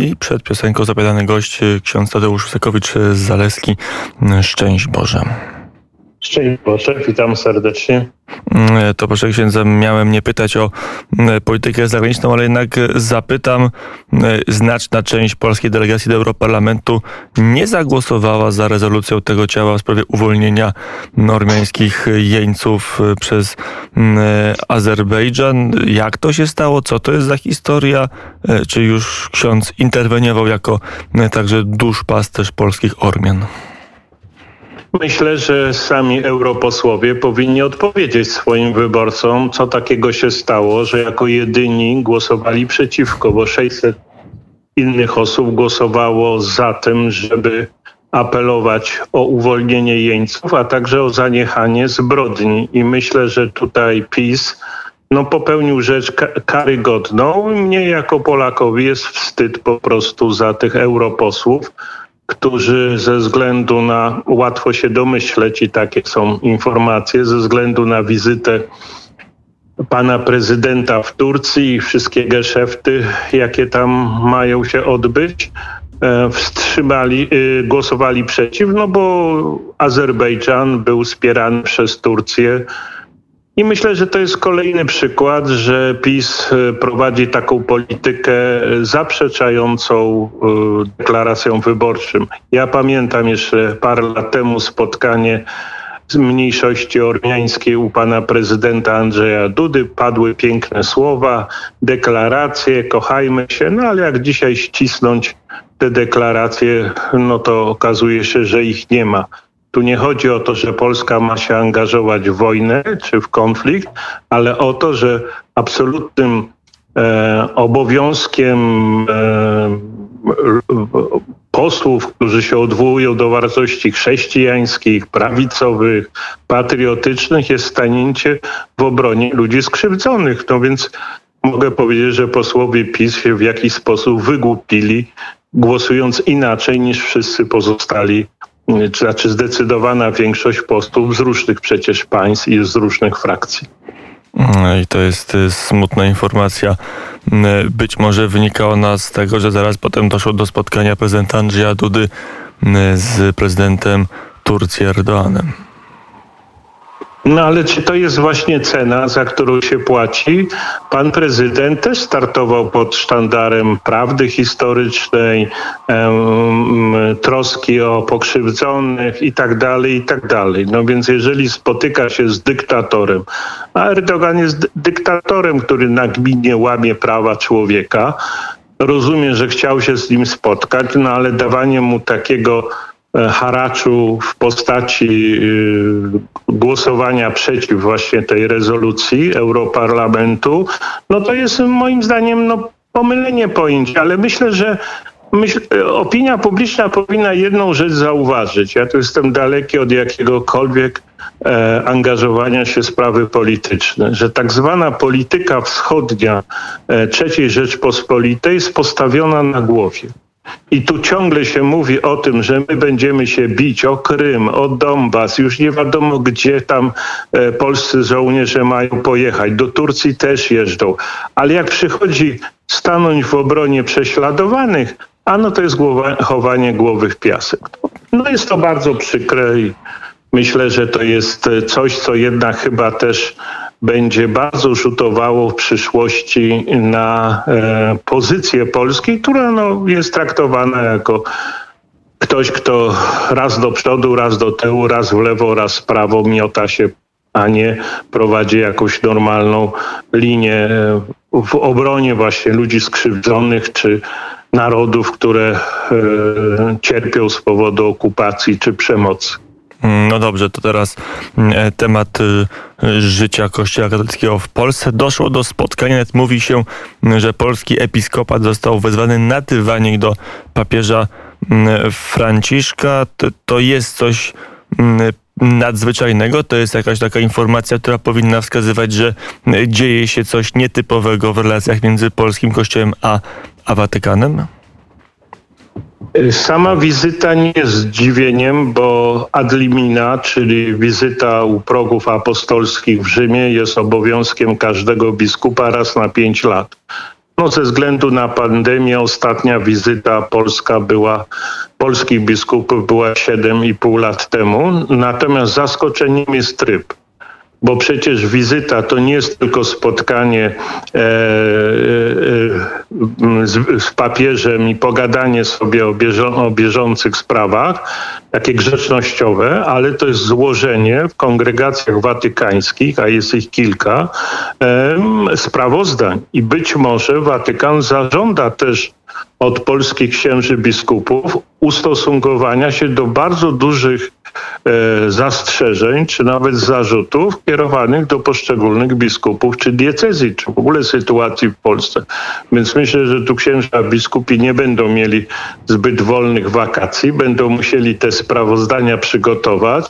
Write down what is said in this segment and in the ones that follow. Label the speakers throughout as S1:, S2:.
S1: I przed piosenką zapowiadany gość ksiądz Tadeusz Sekowicz z Zaleski. Szczęść Boże.
S2: Szczęść Boże, witam serdecznie.
S1: Mm, to proszę księdza, miałem nie pytać o mm, politykę zagraniczną, ale jednak zapytam. Mm, znaczna część polskiej delegacji do Europarlamentu nie zagłosowała za rezolucją tego ciała w sprawie uwolnienia normiańskich jeńców przez Azerbejdżan. Jak to się stało? Co to jest za historia? Czy już ksiądz interweniował jako także duszpasterz polskich Ormian?
S2: Myślę, że sami europosłowie powinni odpowiedzieć swoim wyborcom, co takiego się stało, że jako jedyni głosowali przeciwko, bo 600 innych osób głosowało za tym, żeby apelować o uwolnienie jeńców, a także o zaniechanie zbrodni. I myślę, że tutaj PiS no, popełnił rzecz karygodną. Mnie jako Polakowi jest wstyd po prostu za tych europosłów, którzy ze względu na, łatwo się domyśleć i takie są informacje, ze względu na wizytę pana prezydenta w Turcji i wszystkie geszefty, jakie tam mają się odbyć, e, wstrzymali, e, głosowali przeciw, no bo Azerbejdżan był wspierany przez Turcję i myślę, że to jest kolejny przykład, że PiS e, prowadzi taką politykę zaprzeczającą e, deklaracjom wyborczym. Ja pamiętam jeszcze parę lat temu spotkanie z mniejszości ormiańskiej u pana prezydenta Andrzeja Dudy. Padły piękne słowa, deklaracje, kochajmy się, no ale jak dzisiaj ścisnąć te deklaracje, no to okazuje się, że ich nie ma. Tu nie chodzi o to, że Polska ma się angażować w wojnę czy w konflikt, ale o to, że absolutnym e, obowiązkiem e, posłów, którzy się odwołują do wartości chrześcijańskich, prawicowych, patriotycznych, jest stanięcie w obronie ludzi skrzywdzonych. No więc mogę powiedzieć, że posłowie PiS się w jakiś sposób wygłupili, głosując inaczej niż wszyscy pozostali czy znaczy zdecydowana większość posłów z różnych przecież państw i z różnych frakcji.
S1: I to jest y, smutna informacja. Y, być może wynika ona z tego, że zaraz potem doszło do spotkania prezydenta Andrzeja Dudy y, z prezydentem Turcji Erdoanem.
S2: No ale czy to jest właśnie cena, za którą się płaci? Pan prezydent też startował pod sztandarem prawdy historycznej, troski o pokrzywdzonych i tak dalej, i tak dalej. No więc jeżeli spotyka się z dyktatorem, a Erdogan jest dyktatorem, który nagminnie łamie prawa człowieka, rozumiem, że chciał się z nim spotkać, no ale dawanie mu takiego haraczu w postaci y, głosowania przeciw właśnie tej rezolucji Europarlamentu, no to jest moim zdaniem no, pomylenie pojęć, ale myślę, że myśl, opinia publiczna powinna jedną rzecz zauważyć. Ja tu jestem daleki od jakiegokolwiek e, angażowania się w sprawy polityczne, że tak zwana polityka wschodnia e, III Rzeczpospolitej jest postawiona na głowie. I tu ciągle się mówi o tym, że my będziemy się bić o Krym, o Donbas, już nie wiadomo gdzie tam e, polscy żołnierze mają pojechać. Do Turcji też jeżdżą. Ale jak przychodzi stanąć w obronie prześladowanych, a no to jest głowa, chowanie głowy w piasek. No jest to bardzo przykre i myślę, że to jest coś, co jednak chyba też będzie bardzo rzutowało w przyszłości na e, pozycję Polski, która no, jest traktowana jako ktoś, kto raz do przodu, raz do tyłu, raz w lewo, raz w prawo miota się, a nie prowadzi jakąś normalną linię e, w obronie właśnie ludzi skrzywdzonych czy narodów, które e, cierpią z powodu okupacji czy przemocy.
S1: No dobrze, to teraz mm, e, temat y, życia Kościoła katolickiego w Polsce. Doszło do spotkania, nawet mówi się, mm, że polski episkopat został wezwany na dywanik do papieża mm, Franciszka. To jest coś nadzwyczajnego? To jest jakaś taka informacja, która powinna wskazywać, że dzieje się coś nietypowego w relacjach między polskim kościołem a, a Watykanem?
S2: Sama wizyta nie jest zdziwieniem, bo ad limina, czyli wizyta u progów apostolskich w Rzymie jest obowiązkiem każdego biskupa raz na pięć lat. No ze względu na pandemię ostatnia wizyta polska była, polskich biskupów była 7,5 lat temu. Natomiast zaskoczeniem jest tryb bo przecież wizyta to nie jest tylko spotkanie e, e, e, z, z, papieżem i pogadanie sobie o, o bieżących sprawach, takie grzecznościowe, ale to jest złożenie w kongregacjach watykańskich, a jest ich kilka, e, sprawozdań. I być może Watykan zażąda też od polskich księży biskupów ustosunkowania się do bardzo dużych zastrzeżeń, czy nawet zarzutów kierowanych do poszczególnych biskupów, czy diecezji, czy w ogóle sytuacji w Polsce. Więc myślę, że tu księża biskupi nie będą mieli zbyt wolnych wakacji, będą musieli te sprawozdania przygotować.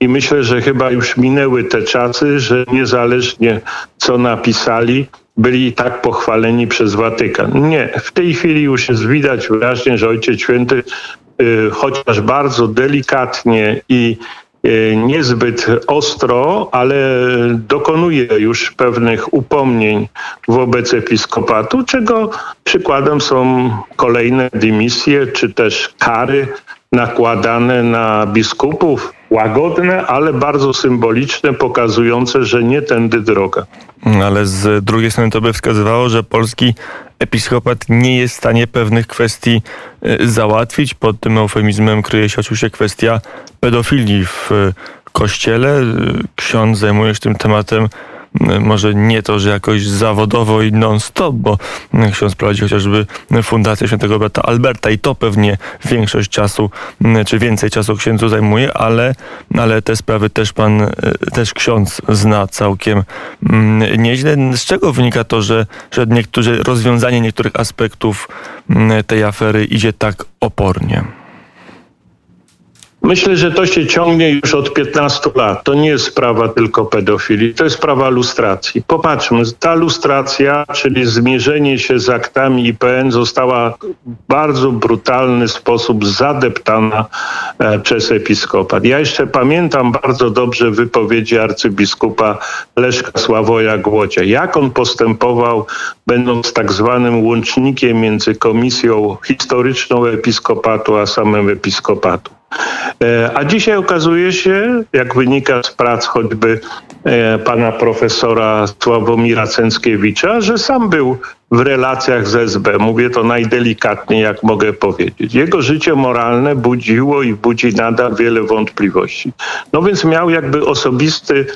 S2: I myślę, że chyba już minęły te czasy, że niezależnie co napisali, byli tak pochwaleni przez Watykan. Nie, w tej chwili już jest widać wyraźnie, że Ojciec Święty, chociaż bardzo delikatnie i y, niezbyt ostro, ale dokonuje już pewnych upomnień wobec episkopatu, czego przykładem są kolejne dymisje czy też kary nakładane na biskupów, łagodne, ale bardzo symboliczne, pokazujące, że nie tędy droga.
S1: Ale z drugiej strony to by wskazywało, że polski episkopat nie jest w stanie pewnych kwestii e, załatwić. Pod tym eufemizmem kryje się oczywiście kwestia pedofilii w e, kościele. E, ksiądz zajmuje się tym tematem może nie to, że jakoś zawodowo i non-stop, bo ksiądz prowadzi chociażby Fundację Świętego Brata Alberta i to pewnie większość czasu, czy więcej czasu księdzu zajmuje, ale, ale te sprawy też pan, też ksiądz zna całkiem mm, nieźle. Z czego wynika to, że, że niektórzy, rozwiązanie niektórych aspektów mm, tej afery idzie tak opornie?
S2: Myślę, że to się ciągnie już od 15 lat. To nie jest sprawa tylko pedofilii, to jest sprawa lustracji. Popatrzmy, ta lustracja, czyli zmierzenie się z aktami IPN została w bardzo brutalny sposób zadeptana e, przez episkopat. Ja jeszcze pamiętam bardzo dobrze wypowiedzi arcybiskupa Leszka Sławoja Głocia. Jak on postępował, będąc tak zwanym łącznikiem między komisją historyczną episkopatu a samym episkopatu. E, a dzisiaj okazuje się, jak wynika z prac choćby e, pana profesora Sławomira Cęckiewicza, że sam był w relacjach z SB. Mówię to najdelikatniej, jak mogę powiedzieć. Jego życie moralne budziło i budzi nadal wiele wątpliwości. No więc miał jakby osobisty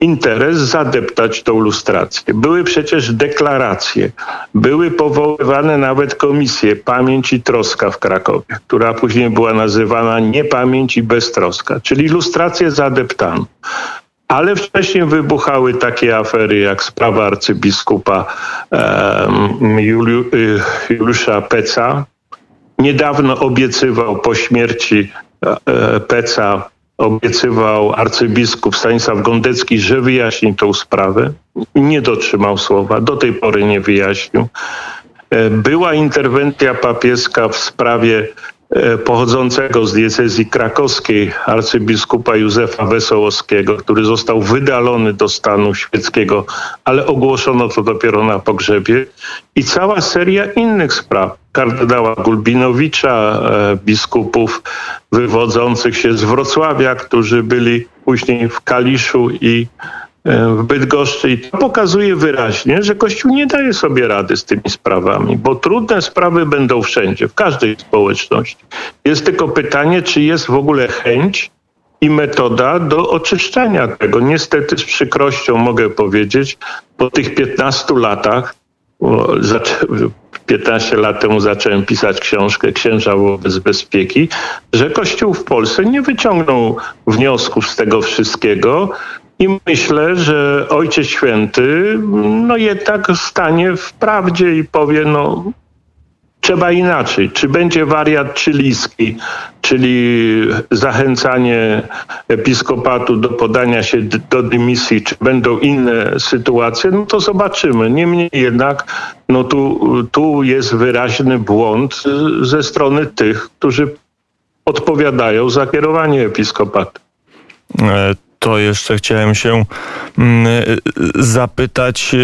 S2: interes zadeptać tą lustrację. Były przecież deklaracje, były powoływane nawet komisje Pamięć i Troska w Krakowie, która później była nazywana Niepamięć i Beztroska, czyli lustrację zadeptano. Ale wcześniej wybuchały takie afery jak sprawa arcybiskupa um, Juliu, y, Juliusza Peca. Niedawno obiecywał po śmierci e, Peca obiecywał arcybiskup Stanisław Gondecki, że wyjaśni tą sprawę. Nie dotrzymał słowa, do tej pory nie wyjaśnił. E, była interwencja papieska w sprawie pochodzącego z diecezji krakowskiej arcybiskupa Józefa Wesołowskiego, który został wydalony do stanu świeckiego, ale ogłoszono to dopiero na pogrzebie i cała seria innych spraw. Kardynała Gulbinowicza, e, biskupów wywodzących się z Wrocławia, którzy byli później w Kaliszu i E, w Bydgoszczy i to pokazuje wyraźnie, że Kościół nie daje sobie rady z tymi sprawami, bo trudne sprawy będą wszędzie, w każdej społeczności. Jest tylko pytanie, czy jest w ogóle chęć i metoda do oczyszczenia tego. Niestety z przykrością mogę powiedzieć, po tych 15 latach, 15 lat temu zacząłem pisać książkę Księża wobec bezpieki, że Kościół w Polsce nie wyciągnął wniosków z tego wszystkiego, i myślę, że Ojciec Święty no jednak stanie w prawdzie i powie, no trzeba inaczej. Czy będzie wariat czyliski, czyli zachęcanie episkopatu do podania się do dymisji, czy będą inne sytuacje, no to zobaczymy. Niemniej jednak no tu, tu jest wyraźny błąd ze strony tych, którzy odpowiadają za kierowanie episkopatu.
S1: E, to jeszcze chciałem się mm, zapytać,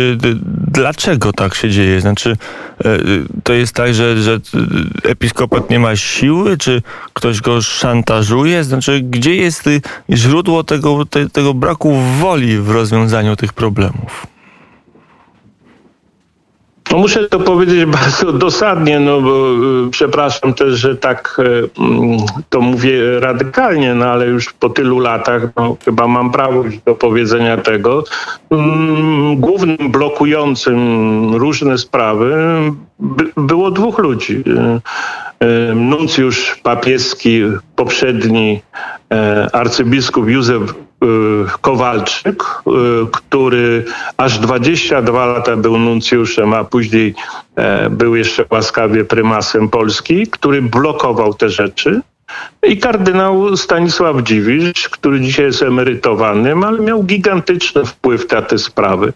S1: dlaczego tak się dzieje? Znaczy, to jest tak, że, że episkopat nie ma siły, czy ktoś go szantażuje? Znaczy, gdzie jest źródło tego, tego braku woli w rozwiązaniu tych problemów?
S2: No muszę to powiedzieć bardzo dosadnie, no bo y, przepraszam też, że tak y, mm, to mówię radykalnie, no ale już po tylu latach no, chyba mam prawo do powiedzenia tego. Mm, głównym blokującym różne sprawy by, było dwóch ludzi. Y, nuncjusz papieski, poprzedni arcybiskup Józef Kowalczyk, y, który aż 22 lata był nuncjuszem, a później e, był jeszcze łaskawie prymasem Polski, który blokował te rzeczy. I kardynał Stanisław Dziwisz, który dzisiaj jest emerytowanym, ale miał gigantyczny wpływ na te sprawy.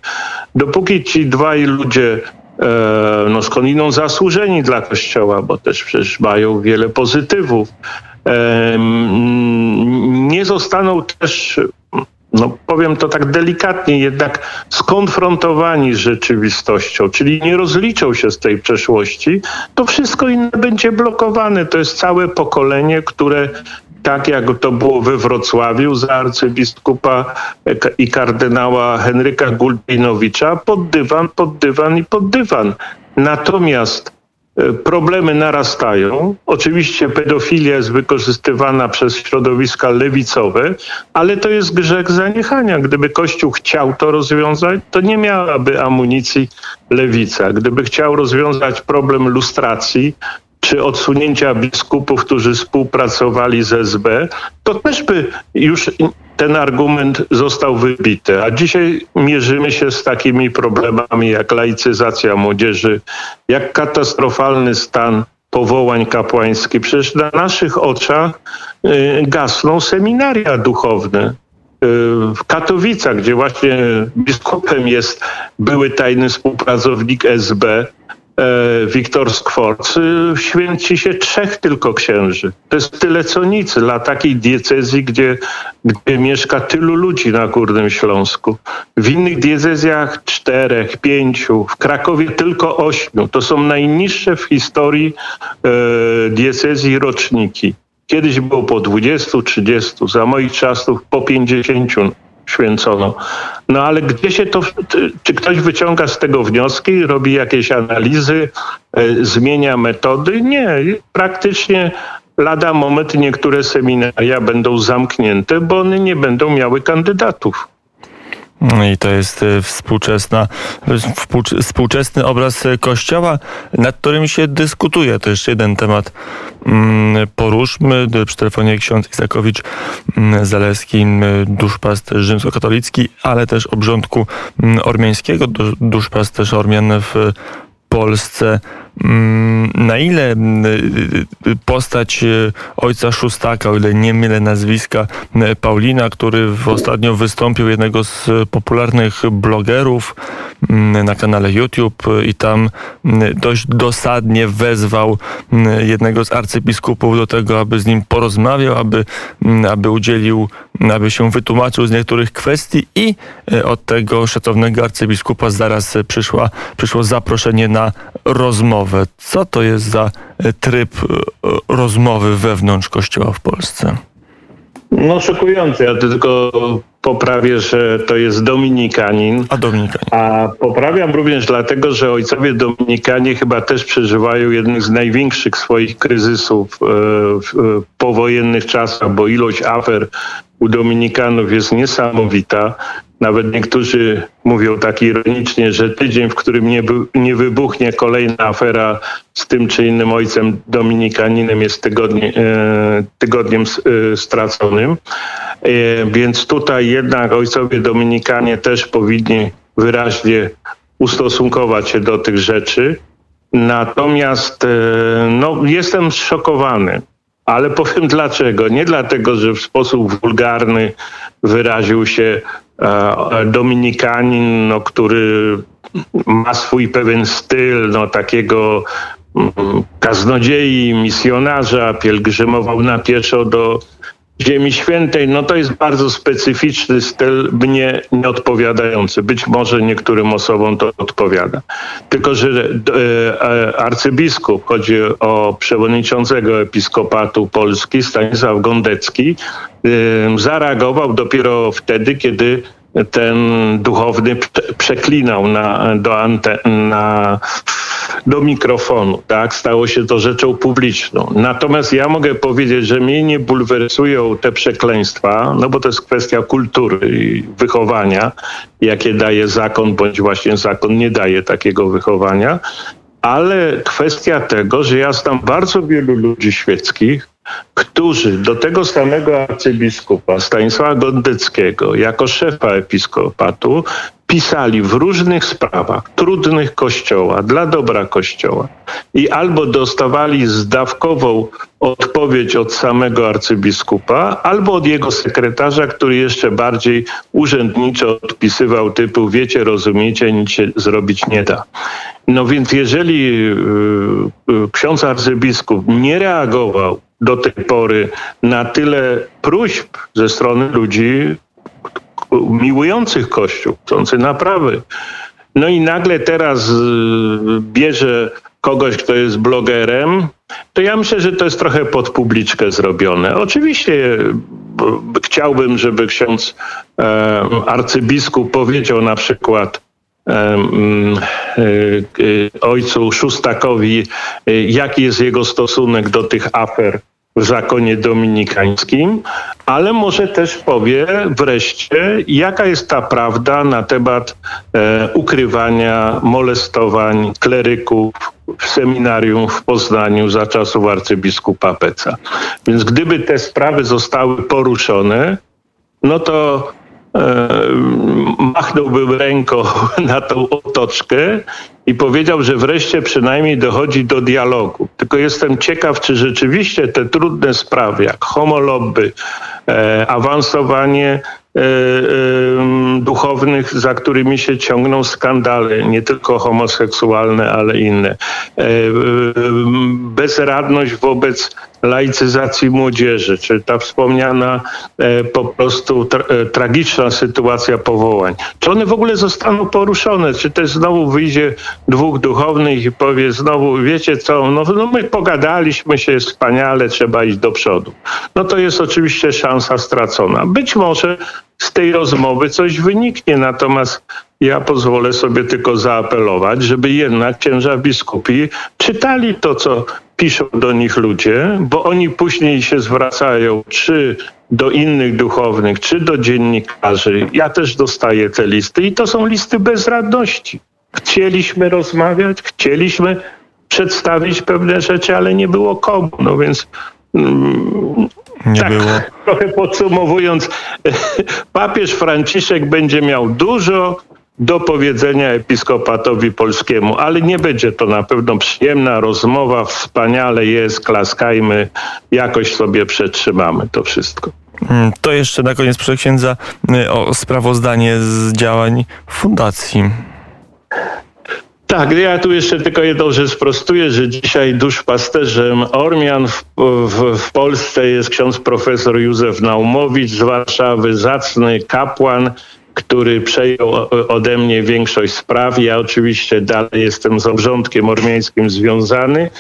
S2: Dopóki ci dwaj ludzie e, no skądinąd zasłużeni dla Kościoła, bo też przecież mają wiele pozytywów, nie zostaną też, no powiem to tak delikatnie, jednak skonfrontowani z rzeczywistością, czyli nie rozliczą się z tej przeszłości, to wszystko inne będzie blokowane. To jest całe pokolenie, które tak jak to było we Wrocławiu za arcybiskupa i kardynała Henryka Gulbinowicza, pod dywan, pod dywan i pod dywan. Natomiast problemy narastają. Oczywiście pedofilia jest wykorzystywana przez środowiska lewicowe, ale to jest grzech zaniechania. Gdyby Kościół chciał to rozwiązać, to nie miałaby amunicji lewica. Gdyby chciał rozwiązać problem lustracji, czy odsunięcia biskupów, którzy współpracowali z SB, to też by już ten argument został wybity. A dzisiaj mierzymy się z takimi problemami jak laicyzacja młodzieży, jak katastrofalny stan powołań kapłańskich. Przecież na naszych oczach y, gasną seminaria duchowne. Y, w Katowicach, gdzie właśnie biskupem jest były tajny współpracownik SB, Wiktor Skworc, y, święci się trzech tylko księży. To jest tyle co nic dla takiej diecezji, gdzie, gdzie mieszka tylu ludzi na Górnym Śląsku. W innych diecezjach czterech, pięciu, w Krakowie tylko ośmiu. To są najniższe w historii e, diecezji roczniki. Kiedyś było po 20, 30, za moich czasów po 50 święcono. No ale gdzie się to, czy ktoś wyciąga z tego wnioski, robi jakieś analizy, e, zmienia metody? Nie, praktycznie lada moment niektóre seminaria będą zamknięte, bo one nie będą miały kandydatów.
S1: No I to jest e, współczesna, współczesny obraz Kościoła, nad którym się dyskutuje. To jeszcze jeden temat mm, poruszmy. Przy telefonie ksiądz Isakowicz mm, Zaleski, mm, duszpasterz rzymskokatolicki, ale też obrządku ormiańskiego, duszpasterz Ormian w Polsce. Mm, na ile mm, y, postać y, ojca Szóstaka, o ile nie mylę nazwiska, y, Paulina, który ostatnio wystąpił jednego z popularnych blogerów mm, na kanale YouTube i tam dość dosadnie wezwał jednego z arcybiskupów do tego, aby z nim porozmawiał, aby, aby udzielił, aby się wytłumaczył z niektórych kwestii i od tego szacownego arcybiskupa zaraz przyszła, przyszło zaproszenie na rozmowę rozmowę. Co to jest za e, tryb e, rozmowy wewnątrz Kościoła w Polsce?
S2: No szokujące. Ja tylko poprawię, że to jest Dominikanin.
S1: A Dominikanin.
S2: A poprawiam również dlatego, że ojcowie Dominikanie chyba też przeżywają jednych z największych swoich kryzysów e, w powojennych czasach, bo ilość afer u Dominikanów jest niesamowita. Nawet niektórzy mówią tak ironicznie, że tydzień, w którym nie, nie wybuchnie kolejna afera z tym czy innym ojcem dominikaninem jest e, tygodniem e, straconym. E, więc tutaj jednak ojcowie dominikanie też powinni wyraźnie ustosunkować się do tych rzeczy. Natomiast no, jestem zszokowany ale powiem dlaczego. Nie dlatego, że w sposób wulgarny wyraził się Dominikanin, no, który ma swój pewien styl, no, takiego mm, kaznodziei, misjonarza, pielgrzymował na pieszo do Ziemi Świętej, no to jest bardzo specyficzny styl, mnie nie odpowiadający. Być może niektórym osobom to odpowiada. Tylko, że e, arcybiskup, chodzi o przewodniczącego episkopatu Polski, Stanisław Gondecki, e, zareagował dopiero wtedy, kiedy ten duchowny przeklinał na, do, ante, na, do mikrofonu. Tak? Stało się to rzeczą publiczną. Natomiast ja mogę powiedzieć, że mnie nie bulwersują te przekleństwa, no bo to jest kwestia kultury i wychowania, jakie daje zakon, bądź właśnie zakon nie daje takiego wychowania, ale kwestia tego, że ja znam bardzo wielu ludzi świeckich, którzy do tego samego arcybiskupa Stanisława Gondeckiego jako szefa episkopatu pisali w różnych sprawach, trudnych kościoła, dla dobra kościoła i albo dostawali zdawkową odpowiedź od samego arcybiskupa, albo od jego sekretarza, który jeszcze bardziej urzędniczo odpisywał typu wiecie, rozumiecie, nic się zrobić nie da. No więc jeżeli y, y, ksiądz arcybiskup nie reagował do tej pory na tyle próśb ze strony ludzi miłujących Kościół, chcących naprawy. No i nagle teraz y, bierze kogoś, kto jest blogerem, to ja myślę, że to jest trochę pod publiczkę zrobione. Oczywiście chciałbym, żeby ksiądz e, arcybiskup powiedział na przykład e, e, ojcu Szustakowi, jaki jest jego stosunek do tych afer w zakonie dominikańskim, ale może też powie wreszcie, jaka jest ta prawda na temat e, ukrywania, molestowań kleryków w seminarium w Poznaniu za czasów arcybiskupa Peca. Więc gdyby te sprawy zostały poruszone, no to machnąłbym ręką na tą otoczkę i powiedział, że wreszcie przynajmniej dochodzi do dialogu. Tylko jestem ciekaw, czy rzeczywiście te trudne sprawy, jak homolobby, e, awansowanie e, e, duchownych, za którymi się ciągną skandale, nie tylko homoseksualne, ale inne, e, e, bezradność wobec laicyzacji młodzieży, czy ta wspomniana e, po prostu tra tragiczna sytuacja powołań. Czy one w ogóle zostaną poruszone? Czy też znowu wyjdzie dwóch duchownych i powie znowu, wiecie co, no, no my pogadaliśmy się wspaniale, trzeba iść do przodu. No to jest oczywiście szansa stracona. Być może z tej rozmowy coś wyniknie, natomiast ja pozwolę sobie tylko zaapelować, żeby jednak księża biskupi czytali to, co piszą do nich ludzie, bo oni później się zwracają czy do innych duchownych, czy do dziennikarzy. Ja też dostaję te listy i to są listy bezradności. Chcieliśmy rozmawiać, chcieliśmy przedstawić pewne rzeczy, ale nie było komu. No więc
S1: mm, nie tak, było.
S2: Trochę podsumowując, papież Franciszek będzie miał dużo do powiedzenia episkopatowi polskiemu, ale nie będzie to na pewno przyjemna rozmowa, wspaniale jest, klaskajmy, jakoś sobie przetrzymamy to wszystko.
S1: Mm, to jeszcze na koniec proszę księdza y, o sprawozdanie z działań fundacji.
S2: Tak, ja tu jeszcze tylko jedną rzecz sprostuję, że dzisiaj duszpasterzem Ormian w, w, w, Polsce jest ksiądz profesor Józef Naumowicz z Warszawy, zacny kapłan, który przejął ode mnie większość spraw. Ja oczywiście dalej jestem z obrządkiem ormiańskim związany.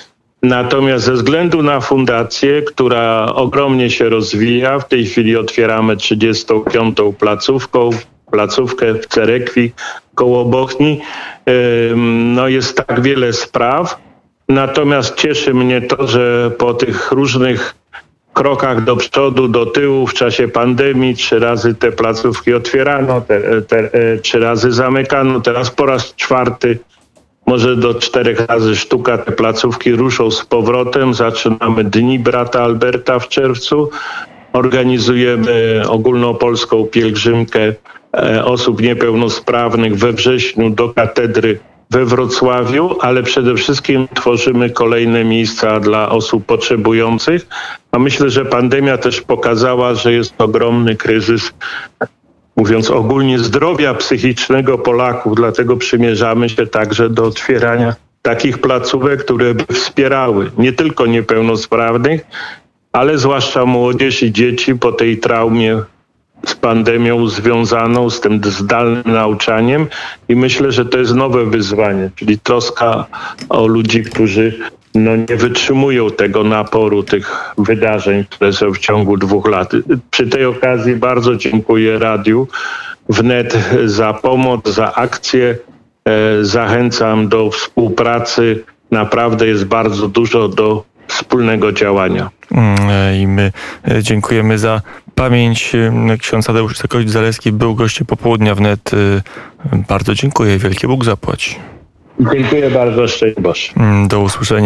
S2: Natomiast ze względu na fundację, która ogromnie się rozwija, w tej chwili otwieramy 35. placówką, placówkę w Cerekwi koło Bochni, no jest tak wiele spraw. Natomiast cieszy mnie to, że po tych różnych krokach do przodu, do tyłu w czasie pandemii. Trzy razy te placówki otwierano, te, te, e, trzy razy zamykano. Teraz po raz czwarty, może do czterech razy sztuka te placówki ruszą z powrotem. Zaczynamy Dni Brata Alberta w czerwcu. Organizujemy ogólnopolską pielgrzymkę osób niepełnosprawnych we wrześniu do katedry we Wrocławiu, ale przede wszystkim tworzymy kolejne miejsca dla osób potrzebujących. A myślę, że pandemia też pokazała, że jest ogromny kryzys, mówiąc ogólnie, zdrowia psychicznego Polaków. Dlatego przymierzamy się także do otwierania takich placówek, które by wspierały nie tylko niepełnosprawnych, ale zwłaszcza młodzież i dzieci po tej traumie z pandemią związaną z tym zdalnym nauczaniem i myślę, że to jest nowe wyzwanie, czyli troska o ludzi, którzy no, nie wytrzymują tego naporu tych wydarzeń, które są w ciągu dwóch lat. Przy tej okazji bardzo dziękuję Radiu Wnet za pomoc, za akcję. E, Zachęcam do współpracy. Naprawdę jest bardzo dużo do wspólnego działania.
S1: Mm, e, I my e, dziękujemy za pamięć. E, Ksiądz Tadeusz Sokołowicz-Zaleski był gościem popołudnia wnet. E, Bardzo dziękuję. Wielki Bóg zapłać.
S2: Dziękuję bardzo, szczęść Boże.
S1: Mm, Do usłyszenia.